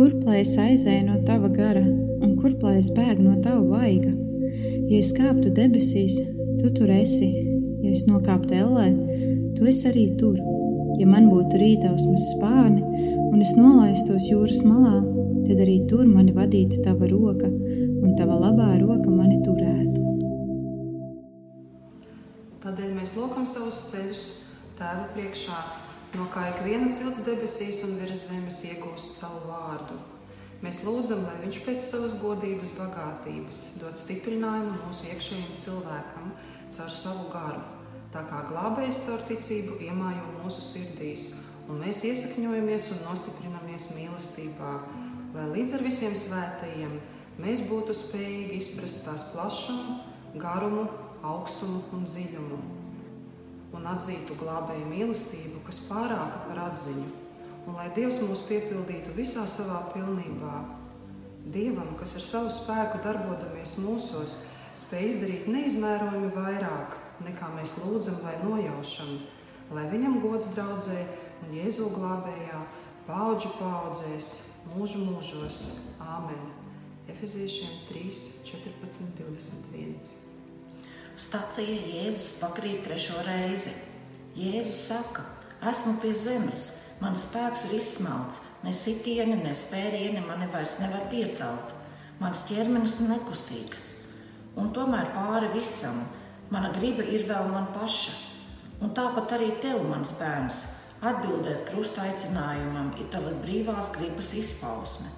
kurp lai es aizēju no tava gara, un kurp lai es bēgu no tava vaiga? Ja es kāptu debesīs, tu tur esi, ja es nokāptu ellē, tu esi arī tur. Ja man būtu rītausmas spārni, un es nolaistos jūras malā, tad arī tur mani vadītu tava roka, un tava labā roka mani turētu. Tādēļ mēs lūkam savus ceļus Tēva priekšā, no kā ik viena cilts debesīs un virs zemes iegūst savu vārdu. Mēs lūdzam, lai Viņš pēc savas godības, bagātības dod stiprinājumu mūsu iekšējiem cilvēkam caur savu garu, tā kā glābējs caur ticību iemājo mūsu sirdīs, un mēs iesakņojamies un nostiprinamies mīlestībā, lai līdz ar visiem svētajiem mēs būtu spējīgi izprast tās plašumu, garumu, augstumu un dziļumu, un atzītu glābēju mīlestību, kas pārāka par atziņu, un lai Dievs mūs piepildītu visā savā pilnībā. Dievam, kas ar savu spēku darbodamies mūsos, spēj izdarīt neizmērojami vairāk, nekā mēs lūdzam vai nojaušam, lai viņam gods draudzē un Jēzu glābējā paudžu paudzēs, mūžu mūžos. Āmen! Efeziešiem 3, 14, 21. Stācija Jēzus pakrīt trešo reizi. Jēzus saka, esmu pie zemes, mans spēks ir izsmelts, ne sitieni, ne spērieni mani vairs nevar piecelt. Mans ķermenis nekustīgs. Un tomēr pāri visam mana griba ir vēl man paša. Un tāpat arī tev, mans bērns, atbildēt krusta aicinājumam ir tavas brīvās gribas izpausme.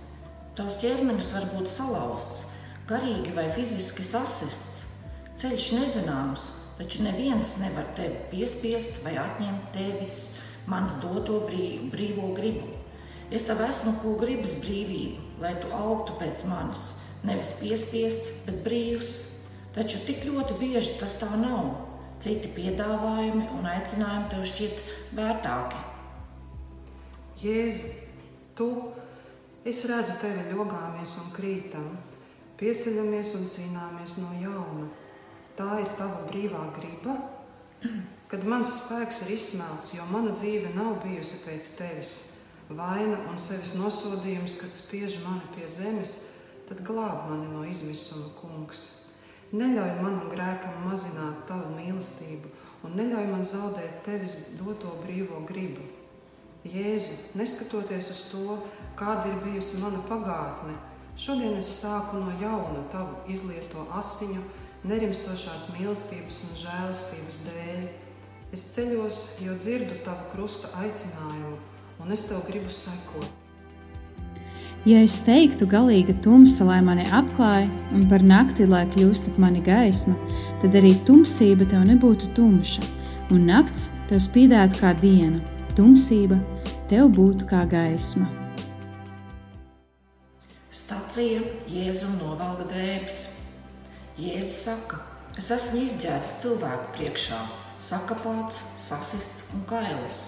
Tavs ķermenis var būt salauzts, garīgi vai fiziski sasists. Ceļš nezināms, taču neviens nevar tevi piespiest vai atņemt tevis manas doto brīv, brīvo gribu. Es tev esmu ko gribas brīvību, lai tu augtu pēc manis, nevis piespiests, bet brīvs. Taču tik ļoti bieži tas tā nav. Citi piedāvājumi un aicinājumi tev šķiet vērtāki. Jēzu, tu Es redzu tevi ļogāmies un krītam, pieceļamies un cīnāmies no jauna. Tā ir tava brīvā griba, kad mans spēks ir izsmelts, jo mana dzīve nav bijusi pēc tevis. Vaina un sevis nosodījums, kad spiež mani pie zemes, tad glāb mani no izmisuma, kungs. Neļauj manam grēkam mazināt tavu mīlestību, un neļauj man zaudēt tevis doto brīvo gribu. Jēzu, neskatoties uz to, kāda ir bijusi mana pagātne, šodien es sāku no jauna tavu izlieto asiņu, nerimstošās mīlestības un žēlastības dēļ. Es ceļos, jo dzirdu tavu krusta aicinājumu, un es tev gribu sekot. Ja es teiktu, galīga tumsa, lai mani apklāja, un par nakti, lai kļūst ap mani gaisma, tad arī tumsība tev nebūtu tumša, un nakts tev spīdētu kā diena, tumsība tev būtu kā gaisma. Stācija Jēzum novalda drēbes. Jēzus saka, es esmu izģērbts cilvēku priekšā, sakapāts, sasists un kails.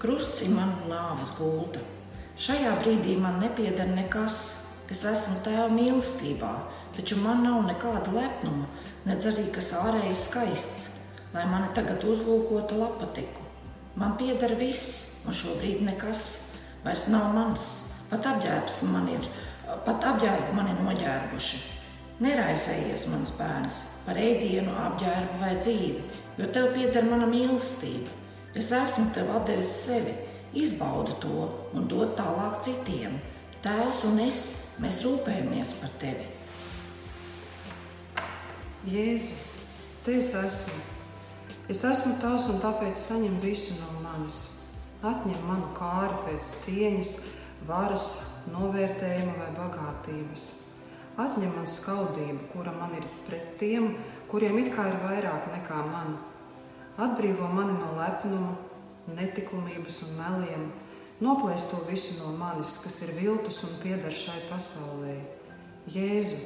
Krusts ir mana nāves gulta. Šajā brīdī man nepieder nekas. Es esmu tēva mīlestībā, taču man nav nekāda lepnuma, nedz arī kas ārēji skaists, lai mani tagad uzlūkotu lapatiku. Man pieder viss, un šobrīd nekas vairs nav mans. Pat apģērbs man ir pat apģērbu mani noģērbuši. Neraizējies, mans bērns, par ēdienu, apģērbu vai dzīvi, jo tev pieder mana mīlestība. Es esmu tev devis sevi, izbaudi to un dod tālāk citiem. Tēvs un es, mēs rūpējamies par tevi. Jēzu, te es esmu. Es esmu tavs un tāpēc saņem visu no manis. Atņem manu kāri pēc cieņas, varas, novērtējuma vai bagātības. Atņem man skaudību, kura man ir pret tiem, kuriem it kā ir vairāk nekā man. Atbrīvo mani no lepnuma, netikumības un meliem, noplēs to visu no manis, kas ir viltus un pieder šai pasaulē. Jēzu,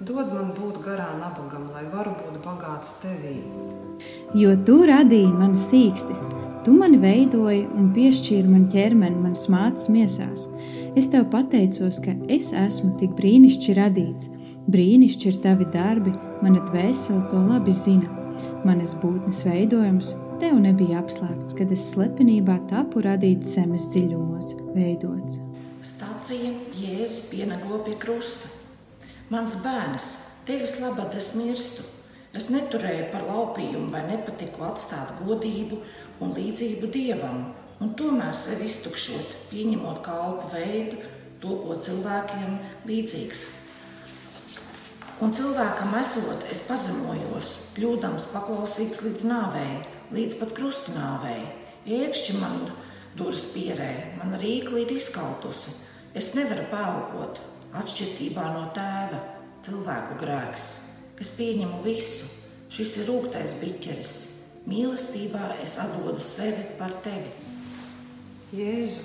dod man būt garā nabagam, lai varu būt bagāts tevī. Jo tu radīji man sīkstis, tu mani veidoji un piešķīri man ķermeni, manas mātes miesās. Es tev pateicos, ka es esmu tik brīnišķīgi radīts. Brīnišķīgi ir tavi darbi, mana dvēsele to labi zina. Manas būtnes veidojums tev nebija apslēpts, kad es slepenībā tapu radīts zemes dziļumos, veidots. Stācija Jēzus pienaglo pie krusta. Mans bērns, tevis labad es mirstu. Es neturēju par laupījumu vai nepatiku atstāt godību un līdzību dievam, un tomēr sevi iztukšot, pieņemot kalpu veidu, topot cilvēkiem līdzīgs. Un cilvēkam esot, es pazemojos, kļūdams paklausīgs līdz nāvei, līdz pat krustu nāvei. Iekšķi man duras pierē, man rīkli ir izkautusi. Es nevaru pelpot, atšķirībā no tēva, cilvēku grēks. Es pieņemu visu, šis ir rūktais biķeris. Mīlestībā es atdodu sevi par tevi. Jēzu,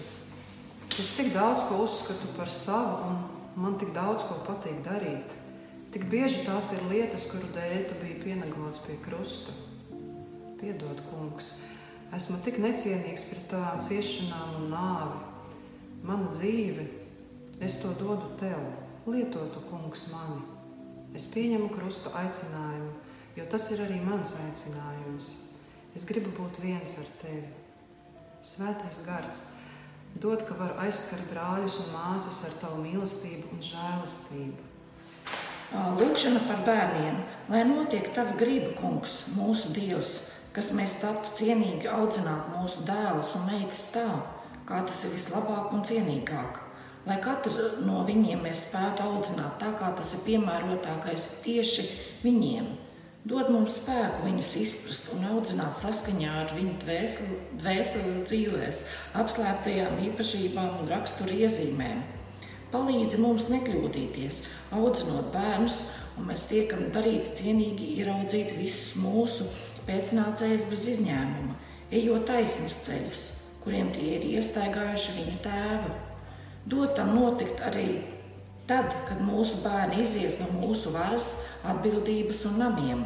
es tik daudz ko uzskatu par savu, un man tik daudz ko patīk darīt. Tik bieži tās ir lietas, kuru dēļ tu biji pienaglots pie krusta. Piedod, kungs, esmu tik necienīgs pret tavām ciešanām un nāvi. Mana dzīve, es to dodu tev, lietotu, kungs, mani. Es pieņemu krustu aicinājumu, jo tas ir arī mans aicinājums. Es gribu būt viens ar tevi. Svētais gars, dod, ka varu aizskart brāļus un māsas ar tavu mīlestību un žēlastību. Lūkšana par bērniem, lai notiek tava griba, kungs, mūsu Dievs, kas mēs taptu cienīgi audzināt mūsu dēlus un meitas tā, kā tas ir vislabāk un cienīgāk. Lai katru no viņiem mēs spētu audzināt tā, kā tas ir piemērotākais tieši viņiem. Dod mums spēku viņus izprast un audzināt saskaņā ar viņu dvēseles dzīvēs, apslēptajām īpašībām un rakstura iezīmēm. Palīdzi mums nekļūdīties, audzinot bērnus, un mēs tiekam darīti cienīgi ieraudzīt visus mūsu pēcnācējs bez izņēmuma, ejot taisnus ceļus, kuriem tie ir iestaigājuši viņu tēvu. Dot tam notikt arī tad, kad mūsu bērni izies no mūsu varas, atbildības un namiem.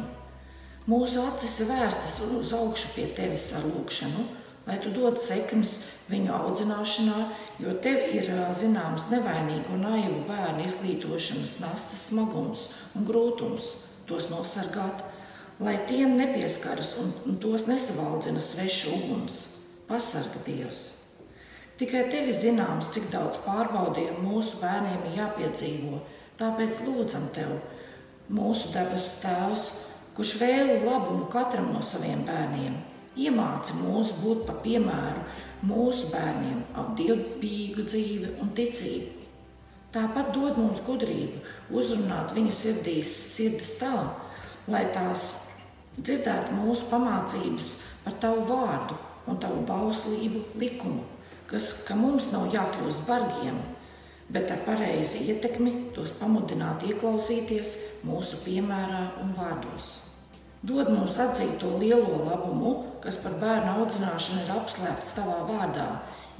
Mūsu acis ir vērstas uz augšu pie tevis ar lūgšanu, lai tu dod sekmes viņu audzināšanā, jo tev ir zināms nevainīgu un naivu bērnu izglītošanas nastas smagums un grūtums tos nosargāt lai tiem nepieskaras un, tos nesavaldzina sveša uguns. Pasarga Dievs! Tikai tevi zināms, cik daudz pārbaudījumu mūsu bērniem ir jāpiedzīvo, tāpēc lūdzam tevi, mūsu debes Tēvs, kurš vēlu labumu katram no saviem bērniem. Iemāci mūs būt par piemēru mūsu bērniem, ap dievbijīgu dzīvi un ticību. Tāpat dod mums gudrību, uzrunāt viņu sirdīs, sirdis tā, lai tās dzirdētu mūsu pamācības par tavu vārdu un tavu bauslību likumu, kas, ka mums nav jākļūst bargiem, bet ar pareizi ietekmi tos pamudināt ieklausīties mūsu piemērā un vārdos. Dod mums atzīt to lielo labumu, kas par bērnu audzināšanu ir apslēpts tavā vārdā,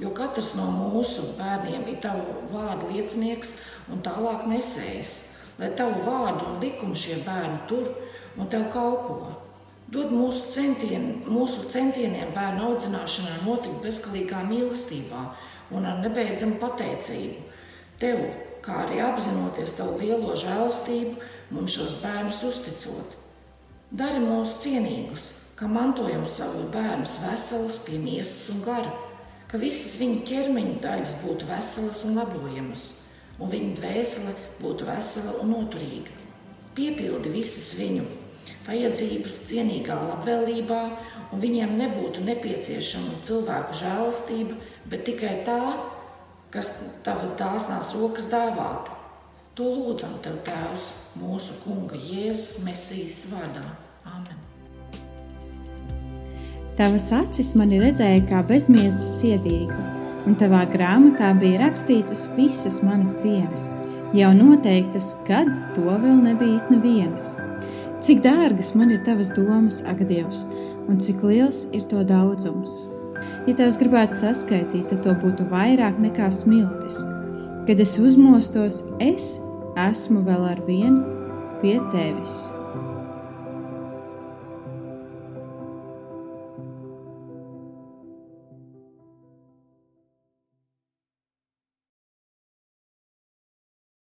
jo katrs no mūsu bērniem ir tavu vārdu liecinieks un tālāk nesējis, lai tavu vārdu un likumu šie bērni tur un tev kalpo. Dod mūsu, centien, mūsu centieniem bērnu audzināšanā notikt bezgalīgā mīlestībā un ar nebeidzamu pateicību. Tev, kā arī apzinoties tavu lielo žēlastību, mums šos bērnus uzticot. Dari mūs cienīgus, kā mantojam savus bērnus veselus pie miesas un gara, ka visas viņu ķermeņa daļas būtu veselas un labojamas, un viņu dvēsele būtu vesela un noturīga. Piepildi visas viņu vajadzības cienīgā labvēlībā, un viņiem nebūtu nepieciešama cilvēku žēlastība, bet tikai tā, kas tavas dāsnās rokas dāvāta. To lūdzam tev, Tēvs, mūsu Kunga Jēzus Mesijas vārdā. Amen. Tavas acis mani redzēja kā bezmiesas siedīgu, un tavā grāmatā bija rakstītas visas manas dienas, jau noteiktas, kad to vēl nebija nevienas. Cik dārgas man ir tavas domas, ak, Dievs, un cik liels ir to daudzums. Ja tās gribētu saskaitīt, tad to būtu vairāk nekā smiltis. Kad es uzmostos, es esmu vēl ar vienu pie tevis.